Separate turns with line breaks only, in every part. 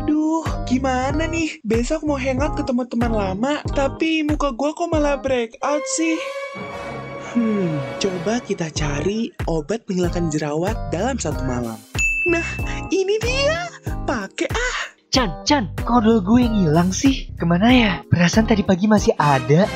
Aduh, gimana nih? Besok mau hangout ketemu teman lama, tapi muka gua kok malah breakout sih? Hmm, coba kita cari obat menghilangkan jerawat dalam satu malam. Nah, ini dia. Pakai ah.
Chan, Chan, kodol gue yang hilang sih? Ke mana ya? Perasaan tadi pagi masih ada.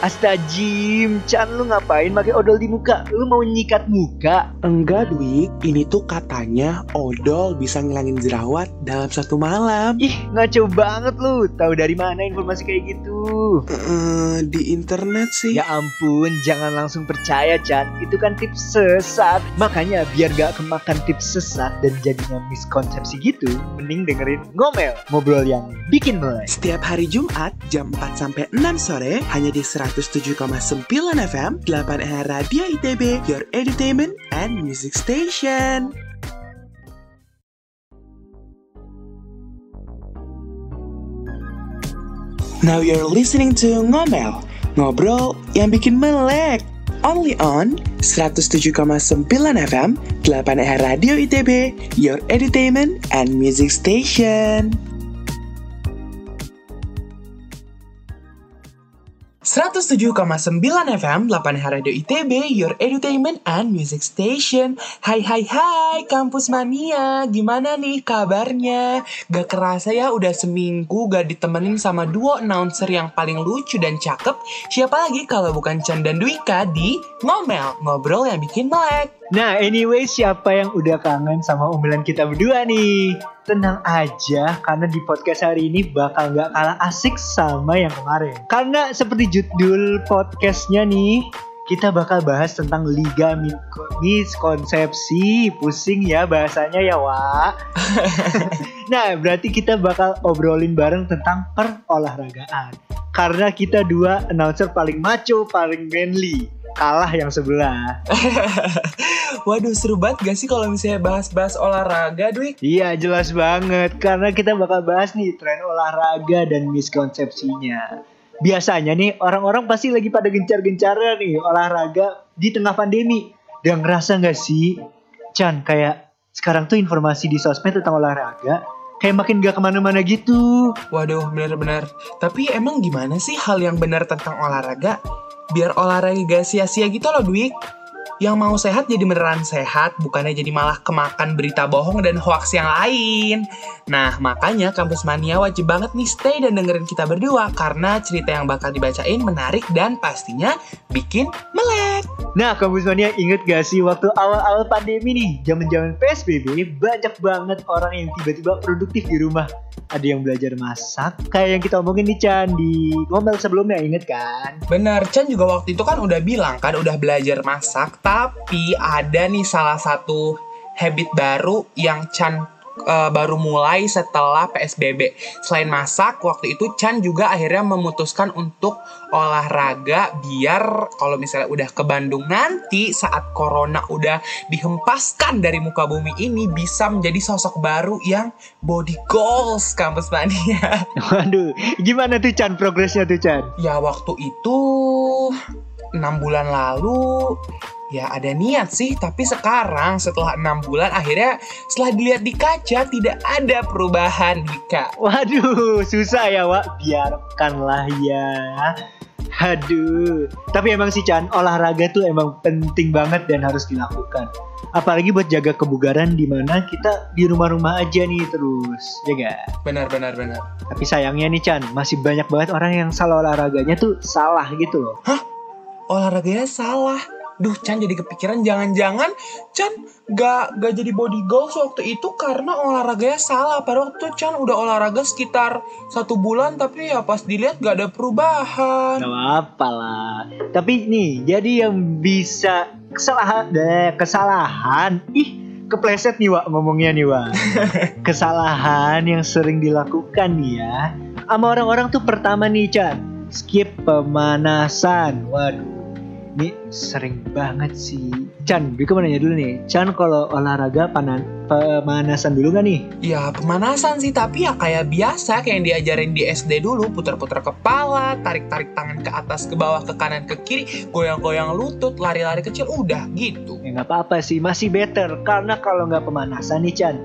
Astagfirullah, Chan lu ngapain pakai odol di muka? Lu mau nyikat muka?
Enggak, Dwik. Ini tuh katanya odol bisa ngilangin jerawat dalam satu malam.
Ih, ngaco banget lu. Tahu dari mana informasi kayak gitu?
Eh, di internet sih.
Ya ampun, jangan langsung percaya, Chan. Itu kan tips sesat. Makanya biar gak kemakan tips sesat dan jadinya miskonsepsi gitu, mending dengerin ngomel, ngobrol yang bikin mulai.
Setiap hari Jumat jam 4 sampai 6 sore hanya di 107,9 FM 8R Radio ITB Your Entertainment and Music Station. Now you're listening to Ngomel, ngobrol yang bikin melek. Only on 107,9 FM 8R Radio ITB Your Entertainment and Music Station. 107,9 FM 8 Radio ITB Your Entertainment and Music Station. Hai hai hai Kampus Mania. Gimana nih kabarnya? Gak kerasa ya udah seminggu gak ditemenin sama dua announcer yang paling lucu dan cakep. Siapa lagi kalau bukan Chan dan Dwika di Ngomel Ngobrol yang bikin melek
Nah, anyway, siapa yang udah kangen sama omelan kita berdua nih? Tenang aja, karena di podcast hari ini bakal nggak kalah asik sama yang kemarin. Karena seperti judul podcastnya nih, kita bakal bahas tentang liga miskonsepsi. Pusing ya bahasanya ya, Wak. nah, berarti kita bakal obrolin bareng tentang perolahragaan. Karena kita dua announcer paling macho, paling manly kalah yang sebelah.
Waduh seru banget gak sih kalau misalnya bahas-bahas olahraga, Dwi?
Iya jelas banget karena kita bakal bahas nih tren olahraga dan miskonsepsinya. Biasanya nih orang-orang pasti lagi pada gencar-gencarnya nih olahraga di tengah pandemi. Dan ngerasa gak sih, Chan kayak sekarang tuh informasi di sosmed tentang olahraga kayak makin gak ke mana-mana gitu.
Waduh bener-bener. Tapi emang gimana sih hal yang benar tentang olahraga? Biar olahraga gak sia-sia gitu loh Dwik yang mau sehat jadi beneran sehat, bukannya jadi malah kemakan berita bohong dan hoax yang lain. Nah, makanya Kampus Mania wajib banget nih stay dan dengerin kita berdua karena cerita yang bakal dibacain menarik dan pastinya bikin melek.
Nah, Kampus Mania inget gak sih waktu awal-awal pandemi nih, zaman-zaman PSBB, banyak banget orang yang tiba-tiba produktif di rumah. Ada yang belajar masak, kayak yang kita omongin nih Chan di ngomel sebelumnya, inget kan?
Bener, Chan juga waktu itu kan udah bilang kan udah belajar masak, tapi ada nih salah satu habit baru yang Chan uh, baru mulai setelah PSBB. Selain masak, waktu itu Chan juga akhirnya memutuskan untuk olahraga biar kalau misalnya udah ke Bandung nanti saat corona udah dihempaskan dari muka bumi ini bisa menjadi sosok baru yang body goals kampus mania.
Waduh, gimana tuh Chan progresnya tuh Chan?
Ya waktu itu enam bulan lalu ya ada niat sih tapi sekarang setelah enam bulan akhirnya setelah dilihat di kaca tidak ada perubahan Dika
waduh susah ya Wak biarkanlah ya Aduh, tapi emang sih Chan, olahraga tuh emang penting banget dan harus dilakukan. Apalagi buat jaga kebugaran di mana kita di rumah-rumah aja nih terus, jaga. Ya
benar, benar, benar.
Tapi sayangnya nih Chan, masih banyak banget orang yang salah olahraganya tuh salah gitu loh.
Hah? Olahraganya salah? Duh Chan jadi kepikiran. Jangan-jangan Chan gak, gak jadi body goals waktu itu karena olahraganya salah. Padahal waktu Chan udah olahraga sekitar satu bulan tapi ya pas dilihat gak ada perubahan.
Gak apa lah. Tapi nih jadi yang bisa kesalahan deh kesalahan ih kepleset nih Wak ngomongnya nih Wak. Kesalahan yang sering dilakukan nih ya sama orang-orang tuh pertama nih Chan. Skip pemanasan. Waduh ini sering banget sih. Chan, Biko mau nanya dulu nih. Chan kalau olahraga panan, pemanasan dulu gak nih?
Ya pemanasan sih, tapi ya kayak biasa kayak yang diajarin di SD dulu. Putar-putar kepala, tarik-tarik tangan ke atas, ke bawah, ke kanan, ke kiri. Goyang-goyang lutut, lari-lari kecil, udah gitu.
Ya nggak apa-apa sih, masih better. Karena kalau nggak pemanasan nih Chan,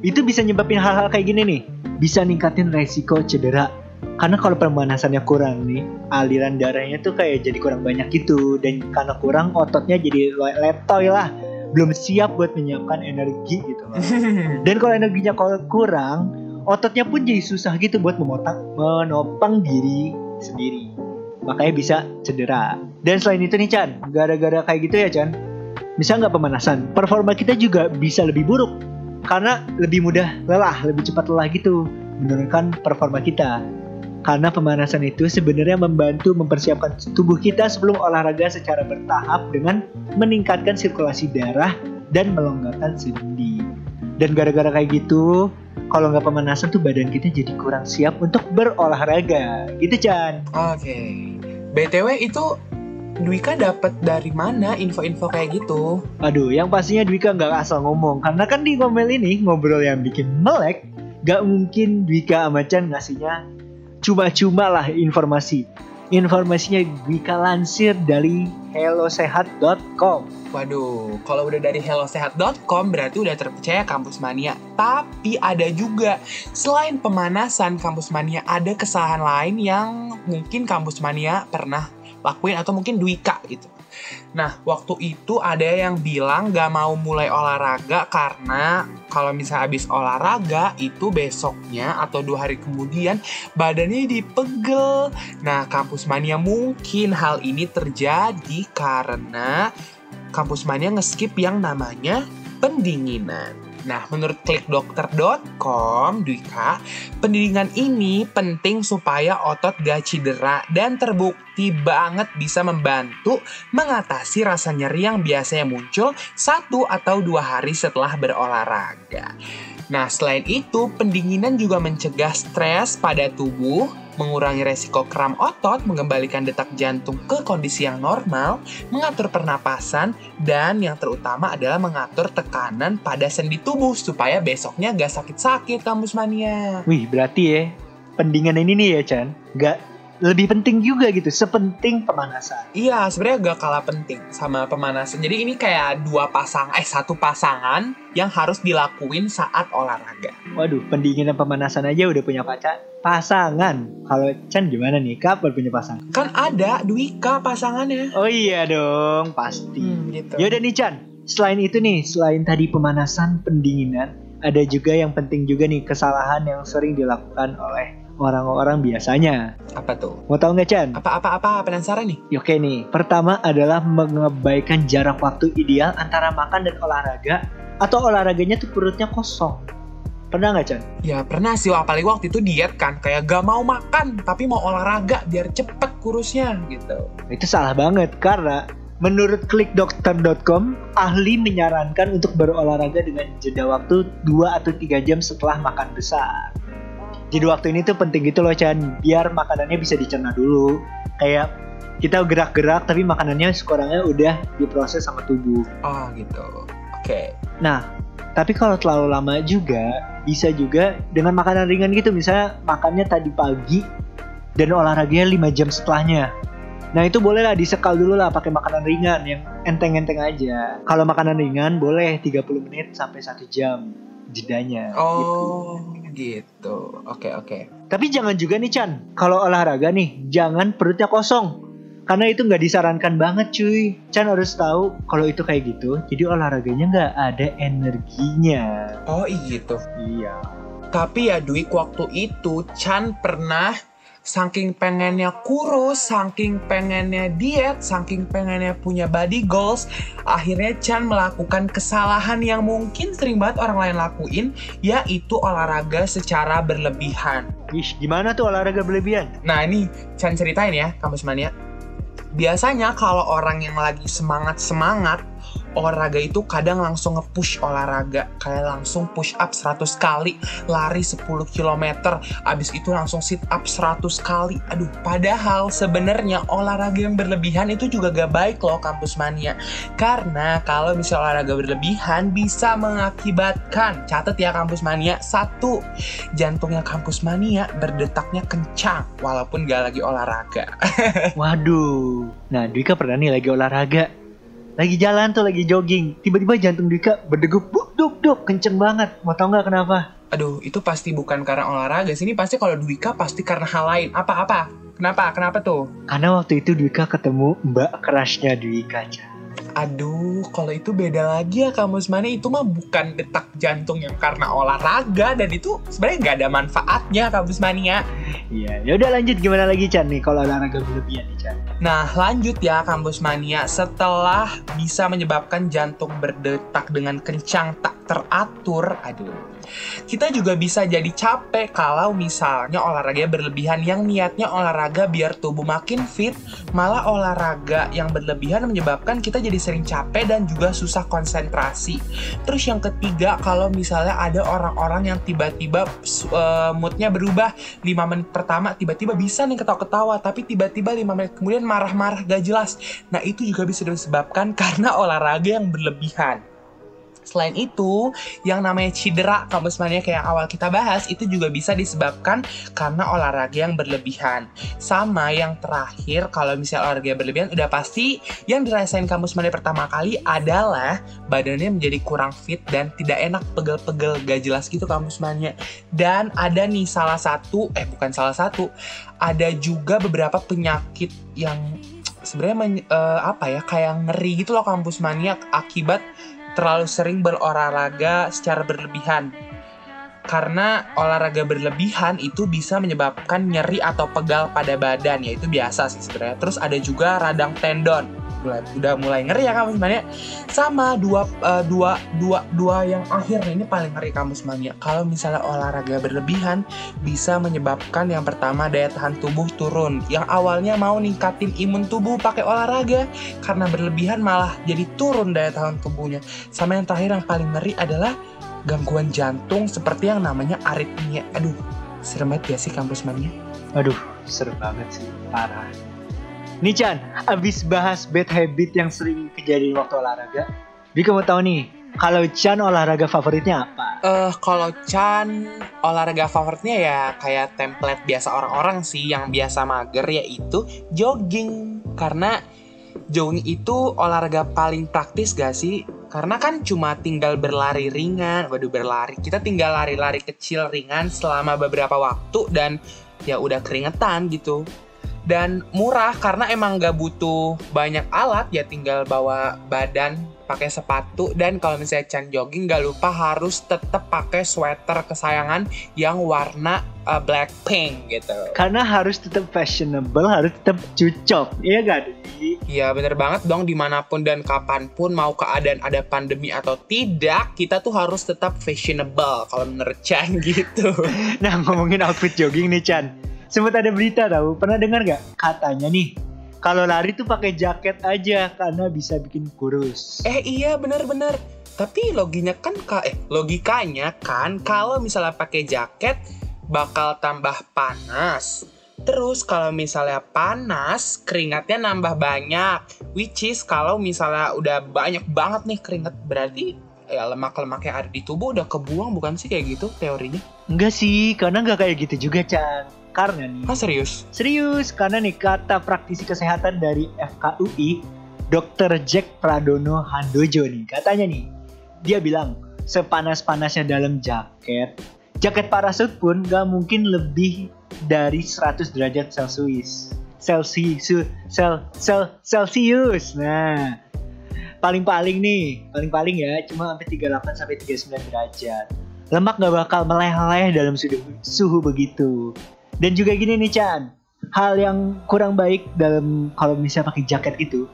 itu bisa nyebabin hal-hal kayak gini nih bisa ningkatin resiko cedera. Karena kalau pemanasannya kurang nih, aliran darahnya tuh kayak jadi kurang banyak gitu dan karena kurang ototnya jadi le- letoy lah. Belum siap buat menyiapkan energi gitu loh. Dan kalau energinya kalau kurang, ototnya pun jadi susah gitu buat memotang, menopang diri sendiri. Makanya bisa cedera. Dan selain itu nih Chan, gara-gara kayak gitu ya Chan, bisa nggak pemanasan, performa kita juga bisa lebih buruk. Karena lebih mudah lelah, lebih cepat lelah gitu, menurunkan performa kita. Karena pemanasan itu sebenarnya membantu mempersiapkan tubuh kita sebelum olahraga secara bertahap dengan meningkatkan sirkulasi darah dan melonggarkan sendi. Dan gara-gara kayak gitu, kalau nggak pemanasan tuh badan kita jadi kurang siap untuk berolahraga. Gitu Chan.
Oke. BTW itu Dwika dapat dari mana info-info kayak gitu?
Aduh, yang pastinya Dwika nggak asal ngomong. Karena kan di ngomel ini, ngobrol yang bikin melek, nggak mungkin Dwika sama Chan ngasihnya cuma-cuma lah informasi. Informasinya Dwika lansir dari hellosehat.com.
Waduh, kalau udah dari hellosehat.com berarti udah terpercaya Kampus Mania. Tapi ada juga, selain pemanasan Kampus Mania, ada kesalahan lain yang mungkin Kampus Mania pernah lakuin atau mungkin Dwika gitu. Nah, waktu itu ada yang bilang gak mau mulai olahraga karena kalau misalnya habis olahraga itu besoknya atau dua hari kemudian badannya dipegel. Nah, kampus mania mungkin hal ini terjadi karena kampus mania ngeskip yang namanya pendinginan. Nah, menurut klikdokter.com, Dwika, pendinginan ini penting supaya otot gak cedera dan terbukti banget bisa membantu mengatasi rasa nyeri yang biasanya muncul satu atau dua hari setelah berolahraga. Nah, selain itu, pendinginan juga mencegah stres pada tubuh, mengurangi resiko kram otot, mengembalikan detak jantung ke kondisi yang normal, mengatur pernapasan, dan yang terutama adalah mengatur tekanan pada sendi tubuh supaya besoknya gak sakit-sakit kampus mania.
Wih, berarti ya, pendinginan ini nih ya Chan, nggak lebih penting juga gitu, sepenting pemanasan.
Iya, sebenarnya gak kalah penting sama pemanasan. Jadi ini kayak dua pasang, eh satu pasangan yang harus dilakuin saat olahraga.
Waduh, pendinginan pemanasan aja udah punya pacar. Pasangan. Kalau Chan gimana nih? Kapan punya pasangan?
Kan ada Dwika pasangannya.
Oh iya dong, pasti.
Hmm, gitu.
Yaudah nih Chan, selain itu nih, selain tadi pemanasan, pendinginan, ada juga yang penting juga nih kesalahan yang sering dilakukan oleh orang-orang biasanya.
Apa tuh?
Mau tahu nggak Chan?
Apa-apa-apa penasaran nih?
Oke nih, pertama adalah mengabaikan jarak waktu ideal antara makan dan olahraga atau olahraganya tuh perutnya kosong. Pernah nggak Chan?
Ya pernah sih, apalagi waktu itu diet kan. Kayak gak mau makan, tapi mau olahraga biar cepet kurusnya gitu.
Itu salah banget karena menurut klikdokter.com ahli menyarankan untuk berolahraga dengan jeda waktu 2 atau 3 jam setelah makan besar. Jadi waktu ini tuh penting gitu loh Chan, biar makanannya bisa dicerna dulu. Kayak kita gerak-gerak tapi makanannya sekurangnya udah diproses sama tubuh.
Oh gitu. Oke.
Nah, tapi kalau terlalu lama juga bisa juga dengan makanan ringan gitu misalnya makannya tadi pagi dan olahraganya 5 jam setelahnya. Nah itu boleh lah disekal dulu lah pakai makanan ringan yang enteng-enteng aja. Kalau makanan ringan boleh 30 menit sampai 1 jam jedanya. gitu.
Oh gitu. Oke oke.
Tapi jangan juga nih Chan, kalau olahraga nih jangan perutnya kosong. Karena itu nggak disarankan banget cuy. Chan harus tahu kalau itu kayak gitu, jadi olahraganya nggak ada energinya.
Oh iya gitu.
Iya.
Tapi ya Dwik waktu itu Chan pernah saking pengennya kurus, saking pengennya diet, saking pengennya punya body goals, akhirnya Chan melakukan kesalahan yang mungkin sering banget orang lain lakuin, yaitu olahraga secara berlebihan.
Ih, gimana tuh olahraga berlebihan?
Nah ini Chan ceritain ya, kampus mania. Biasanya kalau orang yang lagi semangat-semangat, olahraga itu kadang langsung nge-push olahraga. Kayak langsung push up 100 kali, lari 10 km, abis itu langsung sit up 100 kali. Aduh, padahal sebenarnya olahraga yang berlebihan itu juga gak baik loh kampus mania. Karena kalau misalnya olahraga berlebihan bisa mengakibatkan, catat ya kampus mania, satu, jantungnya kampus mania berdetaknya kencang walaupun gak lagi olahraga.
Waduh. Nah, Dwika pernah nih lagi olahraga. Lagi jalan tuh, lagi jogging. Tiba-tiba jantung Dwika berdegup, buk, duk, duk, kenceng banget. Mau tau nggak kenapa?
Aduh, itu pasti bukan karena olahraga. Sini pasti kalau Dwika pasti karena hal lain. Apa-apa? Kenapa? Kenapa tuh?
Karena waktu itu Dwika ketemu mbak kerasnya Dwika, Chan.
Aduh, kalau itu beda lagi ya Kak Musmani. Itu mah bukan detak jantung yang karena olahraga. Dan itu sebenarnya nggak ada manfaatnya Kak Musmani ya.
Iya, ya udah lanjut gimana lagi Chan nih kalau olahraga berlebihan nih Chan.
Nah, lanjut ya kampus mania. Setelah bisa menyebabkan jantung berdetak dengan kencang tak teratur, aduh. Kita juga bisa jadi capek kalau misalnya olahraga berlebihan yang niatnya olahraga biar tubuh makin fit, malah olahraga yang berlebihan menyebabkan kita jadi sering capek dan juga susah konsentrasi. Terus yang ketiga, kalau misalnya ada orang-orang yang tiba-tiba uh, moodnya berubah 5 menit pertama tiba-tiba bisa nih ketawa-ketawa tapi tiba-tiba 5 menit kemudian marah-marah gak jelas. Nah itu juga bisa disebabkan karena olahraga yang berlebihan. Selain itu, yang namanya cedera kampus mania kayak awal kita bahas itu juga bisa disebabkan karena olahraga yang berlebihan. Sama yang terakhir, kalau misalnya olahraga yang berlebihan udah pasti yang dirasain kampus mania pertama kali adalah badannya menjadi kurang fit dan tidak enak pegel-pegel gak jelas gitu kampus mania. Dan ada nih salah satu, eh bukan salah satu, ada juga beberapa penyakit yang sebenarnya uh, apa ya kayak ngeri gitu loh kampus mania akibat terlalu sering berolahraga secara berlebihan. Karena olahraga berlebihan itu bisa menyebabkan nyeri atau pegal pada badan, ya itu biasa sih sebenarnya. Terus ada juga radang tendon. Mulai udah mulai ngeri ya kamu semuanya sama dua uh, dua dua dua yang akhir ini paling ngeri kamu semuanya kalau misalnya olahraga berlebihan bisa menyebabkan yang pertama daya tahan tubuh turun. Yang awalnya mau ningkatin imun tubuh pakai olahraga karena berlebihan malah jadi turun daya tahan tubuhnya. Sama yang terakhir yang paling ngeri adalah gangguan jantung seperti yang namanya aritmia aduh serem banget ya sih kampus mania
aduh serem banget sih parah Nih Chan, abis bahas bad habit yang sering kejadian waktu olahraga, Bika mau tahu nih, kalau Chan olahraga favoritnya apa?
Eh, uh, kalau Chan olahraga favoritnya ya kayak template biasa orang-orang sih yang biasa mager yaitu jogging. Karena jogging itu olahraga paling praktis gak sih? Karena kan cuma tinggal berlari ringan, waduh berlari. Kita tinggal lari-lari kecil ringan selama beberapa waktu dan ya udah keringetan gitu dan murah karena emang gak butuh banyak alat ya tinggal bawa badan pakai sepatu dan kalau misalnya Chan jogging gak lupa harus tetap pakai sweater kesayangan yang warna uh, black pink gitu.
Karena harus tetap fashionable harus tetap cocok iya gak
Iya bener banget dong di mana pun dan kapan pun mau keadaan ada pandemi atau tidak kita tuh harus tetap fashionable kalau menurut Chan gitu.
Nah ngomongin outfit jogging nih Chan. Sempat ada berita tahu pernah dengar gak katanya nih kalau lari tuh pakai jaket aja karena bisa bikin kurus
eh iya bener-bener tapi loginya kan eh logikanya kan kalau misalnya pakai jaket bakal tambah panas Terus kalau misalnya panas, keringatnya nambah banyak. Which is kalau misalnya udah banyak banget nih keringat, berarti ya lemak-lemak yang ada di tubuh udah kebuang bukan sih kayak gitu teorinya?
Enggak sih, karena nggak kayak gitu juga, Chan. Karena nih.
Ah serius?
Serius, karena nih kata praktisi kesehatan dari FKUI, Dr. Jack Pradono Handojo nih, katanya nih, dia bilang sepanas-panasnya dalam jaket, jaket parasut pun gak mungkin lebih dari 100 derajat Celcius. Celsius, sel, sel, Celsius. Nah, paling-paling nih, paling-paling ya, cuma sampai 38 sampai 39 derajat. Lemak gak bakal meleleh dalam suhu, suhu begitu. Dan juga gini nih Chan, hal yang kurang baik dalam kalau misalnya pakai jaket itu,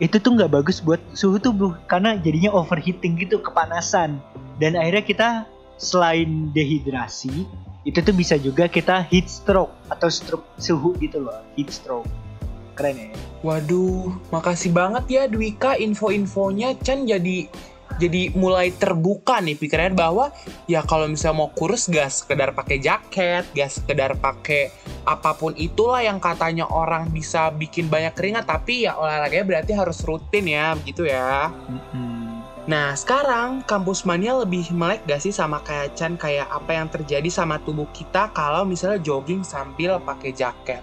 itu tuh nggak bagus buat suhu tubuh karena jadinya overheating gitu, kepanasan. Dan akhirnya kita selain dehidrasi, itu tuh bisa juga kita heat stroke atau stroke suhu gitu loh, heat stroke. Keren ya?
Waduh, makasih banget ya Dwika info-infonya Chan jadi jadi mulai terbuka nih pikirannya bahwa ya kalau misalnya mau kurus gak sekedar pakai jaket, gak sekedar pakai apa pun itulah yang katanya orang bisa bikin banyak keringat tapi ya olahraganya berarti harus rutin ya begitu ya. Nah sekarang kampus mania lebih melek gak sih sama kayak Chan kayak apa yang terjadi sama tubuh kita kalau misalnya jogging sambil pakai jaket.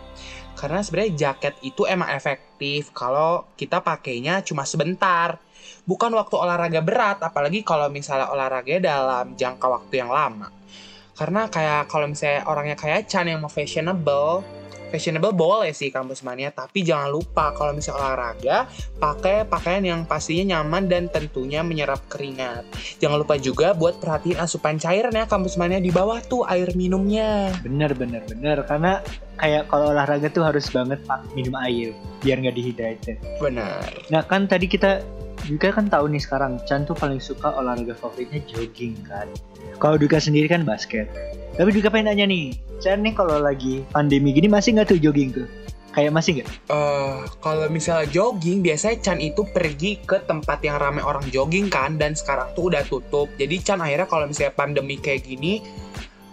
Karena sebenarnya jaket itu emang efektif kalau kita pakainya cuma sebentar bukan waktu olahraga berat, apalagi kalau misalnya olahraga dalam jangka waktu yang lama. Karena kayak kalau misalnya orangnya kayak Chan yang mau fashionable, fashionable boleh sih kampus mania, tapi jangan lupa kalau misalnya olahraga, pakai pakaian yang pastinya nyaman dan tentunya menyerap keringat. Jangan lupa juga buat perhatiin asupan cairan ya kampus mania di bawah tuh air minumnya.
Bener bener bener karena kayak kalau olahraga tuh harus banget pak minum air biar nggak dehydrated.
Benar.
Nah kan tadi kita juga kan tahu nih sekarang Chan tuh paling suka olahraga favoritnya jogging kan. Kalau Duka sendiri kan basket. Tapi juga pengen nanya nih, Chan nih kalau lagi pandemi gini masih nggak tuh jogging tuh? Kayak masih nggak?
Eh, kalau misalnya jogging, biasanya Chan itu pergi ke tempat yang ramai orang jogging kan, dan sekarang tuh udah tutup. Jadi Chan akhirnya kalau misalnya pandemi kayak gini,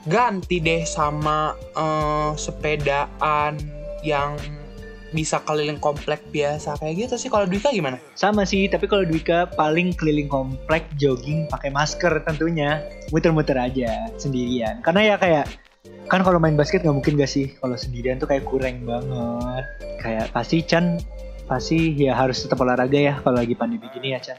ganti deh sama eh, sepedaan yang bisa keliling komplek biasa kayak gitu sih. Kalau Dwika gimana?
Sama sih, tapi kalau Dwika paling keliling komplek jogging pakai masker tentunya, muter-muter aja sendirian. Karena ya kayak kan kalau main basket nggak mungkin gak sih kalau sendirian tuh kayak kurang banget. Kayak pasti Chan pasti ya harus tetap olahraga ya kalau lagi pandemi gini ya Chan.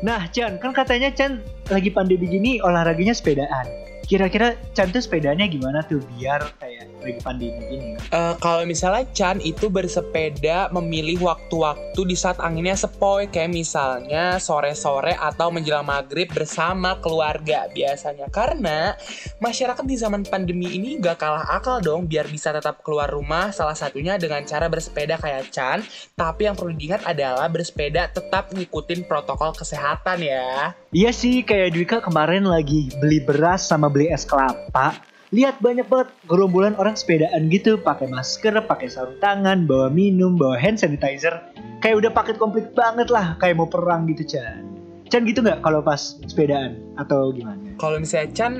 Nah Chan, kan katanya Chan lagi pandemi gini olahraganya sepedaan. Kira-kira Chan tuh sepedanya gimana tuh biar kayak lagi pandemi gini?
Eh, kalau misalnya Chan itu bersepeda memilih waktu-waktu di saat anginnya sepoi kayak misalnya sore-sore atau menjelang maghrib bersama keluarga biasanya karena masyarakat di zaman pandemi ini gak kalah akal dong biar bisa tetap keluar rumah salah satunya dengan cara bersepeda kayak Chan tapi yang perlu diingat adalah bersepeda tetap ngikutin protokol kesehatan ya
Iya sih, kayak Dwika kemarin lagi beli beras sama beli es kelapa. Lihat banyak banget gerombolan orang sepedaan gitu, pakai masker, pakai sarung tangan, bawa minum, bawa hand sanitizer. Kayak udah paket komplit banget lah, kayak mau perang gitu Chan. Chan gitu nggak kalau pas sepedaan atau gimana?
kalau misalnya Chan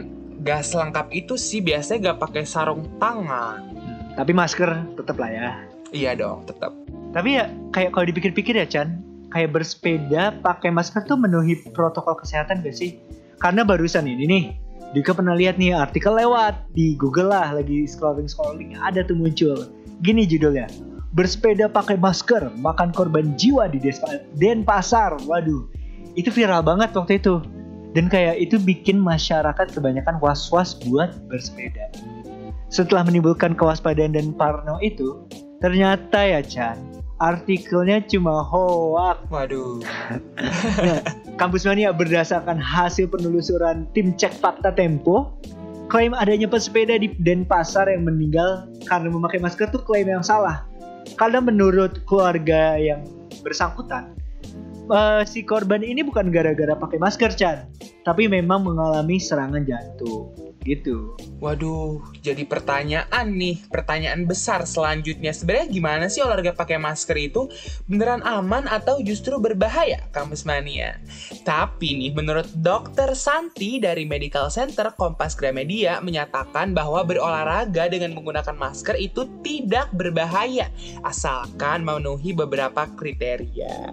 gak selengkap itu sih biasanya gak pakai sarung tangan
Hmm, Tapi masker tetap lah ya.
iya dong tetap
Tapi ya kayak kalau dipikir-pikir ya Chan, kayak bersepeda pakai masker tuh memenuhi protokol kesehatan gak sih? Karena barusan ini nih, Dika pernah lihat nih artikel lewat di Google lah lagi scrolling scrolling ada tuh muncul. Gini judulnya, bersepeda pakai masker makan korban jiwa di Despa- Denpasar. Waduh, itu viral banget waktu itu. Dan kayak itu bikin masyarakat kebanyakan was-was buat bersepeda. Setelah menimbulkan kewaspadaan dan parno itu, ternyata ya Chan, artikelnya cuma hoax.
waduh
Nah, Kampus Mania berdasarkan hasil penelusuran tim cek fakta Tempo, klaim adanya pesepeda di Denpasar yang meninggal karena memakai masker tuh klaim yang salah. Karena menurut keluarga yang bersangkutan, eh, si korban ini bukan gara-gara pakai masker Chan, tapi memang mengalami serangan jantung. Gitu.
Waduh, jadi pertanyaan nih, pertanyaan besar selanjutnya. Sebenarnya gimana sih olahraga pakai masker itu? Beneran aman atau justru berbahaya, Kampus Mania? Tapi nih, menurut Dokter Santi dari Medical Center Kompas Gramedia menyatakan bahwa berolahraga dengan menggunakan masker itu tidak berbahaya, asalkan memenuhi beberapa kriteria.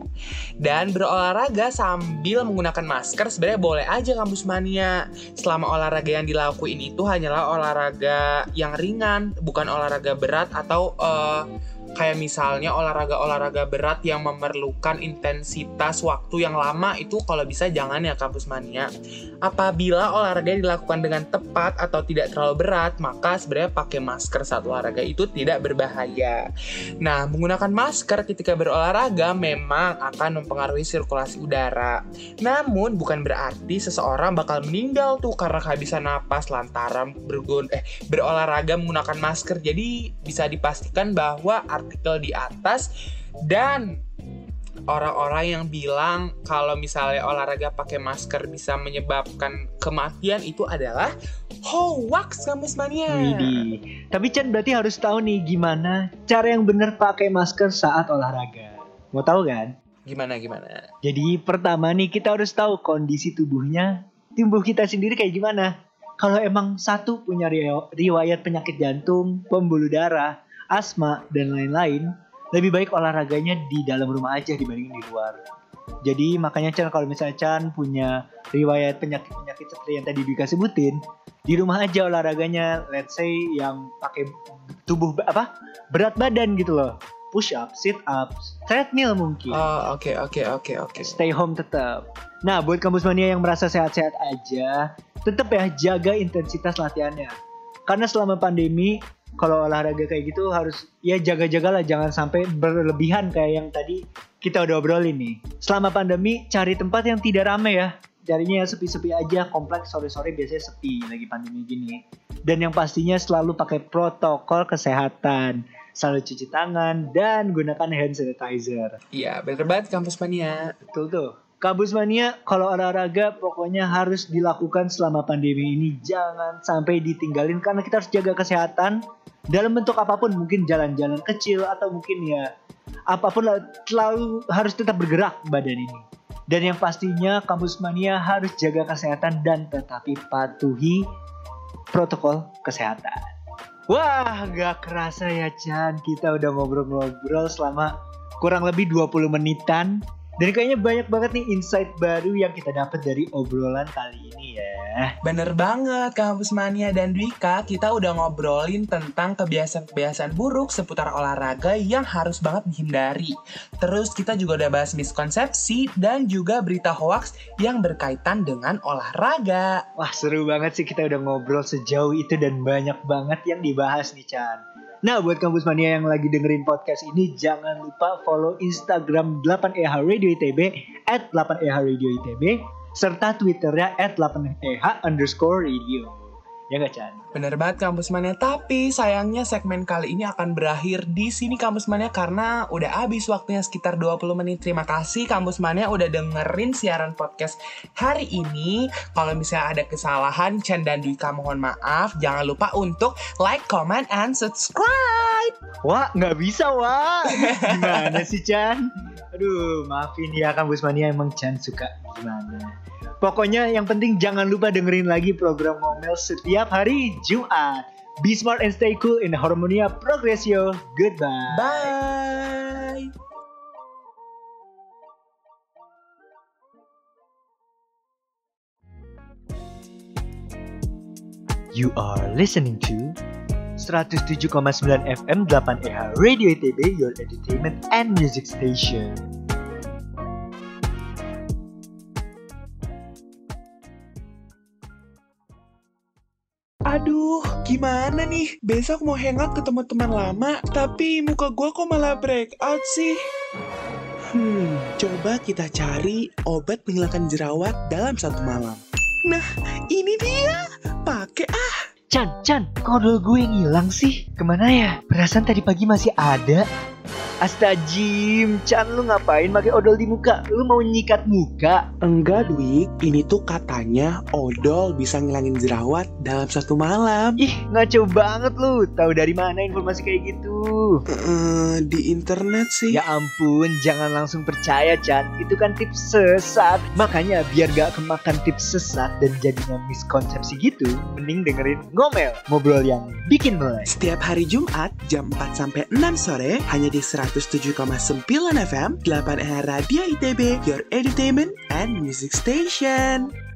Dan berolahraga sambil menggunakan masker sebenarnya boleh aja Kampus Mania, selama olahraga yang dilakukan itu hanyalah olahraga yang ringan, bukan olahraga berat atau eh, kayak misalnya olahraga-olahraga berat yang memerlukan intensitas waktu yang lama itu kalau bisa jangan ya kampus mania. Apabila olahraga dilakukan dengan tepat atau tidak terlalu berat, maka sebenarnya pakai masker saat olahraga itu tidak berbahaya. Nah, menggunakan masker ketika berolahraga memang akan mempengaruhi sirkulasi udara. Namun bukan berarti seseorang bakal meninggal tuh karena kehabisan napas lantaran bergun eh berolahraga menggunakan masker. Jadi bisa dipastikan bahwa artikel di atas dan orang-orang yang bilang kalau misalnya olahraga pakai masker bisa menyebabkan kematian itu adalah hoax kampus mania.
Widih. Tapi Chan berarti harus tahu nih gimana cara yang benar pakai masker saat olahraga. Mau tahu kan?
Gimana gimana?
Jadi pertama nih kita harus tahu kondisi tubuhnya, tubuh kita sendiri kayak gimana. Kalau emang satu punya ri- riwayat penyakit jantung, pembuluh darah, asma, dan lain-lain, lebih baik olahraganya di dalam rumah aja dibandingin di luar. Jadi makanya Chan kalau misalnya Chan punya riwayat penyakit-penyakit seperti yang tadi Dika sebutin, di rumah aja olahraganya, let's say yang pakai tubuh apa berat badan gitu loh. push up, sit up, treadmill mungkin.
Oh, oke oke oke oke.
Stay home tetap. Nah, buat kampus mania yang merasa sehat-sehat aja, tetap ya jaga intensitas latihannya. Karena selama pandemi, kalau olahraga kayak gitu harus ya jaga-jagalah jangan sampai berlebihan kayak yang tadi kita udah obrolin nih. Selama pandemi, cari tempat yang tidak ramai ya. Carinya yang sepi-sepi aja, kompleks sore-sore biasanya sepi lagi pandemi gini. Dan yang pastinya selalu pakai protokol kesehatan. Selalu cuci tangan dan gunakan hand sanitizer.
Iya, bener banget kampus mania.
Betul tuh. Kampus mania kalau olahraga pokoknya harus dilakukan selama pandemi ini jangan sampai ditinggalin karena kita harus jaga kesehatan dalam bentuk apa pun mungkin jalan-jalan kecil atau mungkin ya apa pun lah selalu harus tetap bergerak badan ini. Dan yang pastinya kampus mania harus jaga kesehatan dan tetapi patuhi protokol kesehatan. Wah, gak kerasa ya Chan, kita udah ngobrol-ngobrol selama kurang lebih 20 menitan dan kayaknya banyak banget nih insight baru yang kita dapat dari obrolan kali ini ya.
Bener banget kampus mania dan Dwika kita udah ngobrolin tentang kebiasaan-kebiasaan buruk seputar olahraga yang harus banget dihindari. Terus kita juga udah bahas miskonsepsi dan juga berita hoax yang berkaitan dengan olahraga.
Wah seru banget sih kita udah ngobrol sejauh itu dan banyak banget yang dibahas nih Chan. Nah, buat kampus mania yang lagi dengerin podcast ini, jangan lupa follow Instagram 8EH Radio ITB at 8EH Radio ITB, serta Twitternya at 8EH underscore radio. Ya gak, Chan?
Bener banget kampus mania, tapi sayangnya segmen kali ini akan berakhir di sini kampus mania karena udah habis waktunya sekitar 20 menit. Terima kasih kampus mania udah dengerin siaran podcast hari ini. Kalau misalnya ada kesalahan, Chan dan Dwika mohon maaf. Jangan lupa untuk like, comment, and subscribe.
Wah, nggak bisa, wah. Gimana sih, Chan? Aduh, maafin ya kampus mania emang Chan suka gimana. Pokoknya yang penting jangan lupa dengerin lagi program Ngomel setiap hari Jumat. Be smart and stay cool in Harmonia Progresio. Goodbye.
Bye.
You are listening to 107,9 FM 8EH Radio ITB, your entertainment and music station.
Gimana nih? Besok mau hangout ketemu teman lama, tapi muka gua kok malah breakout sih? Hmm, coba kita cari obat menghilangkan jerawat dalam satu malam. Nah, ini dia. Pakai ah.
Chan, Chan, kodol gue ngilang sih. Ke mana ya? Perasaan tadi pagi masih ada. Astagfirullah, Chan lu ngapain pakai odol di muka? Lu mau nyikat muka?
Enggak, Dwi. Ini tuh katanya odol bisa ngilangin jerawat dalam satu malam.
Ih, ngaco banget lu. Tahu dari mana informasi kayak gitu?
Eh, di internet sih.
Ya ampun, jangan langsung percaya, Chan. Itu kan tips sesat. Makanya biar gak kemakan tips sesat dan jadinya miskonsepsi gitu, mending dengerin ngomel, ngobrol yang bikin mulai.
Setiap hari Jumat jam 4 sampai 6 sore hanya di 107,9 FM 8 R Radio ITB Your Entertainment and Music Station.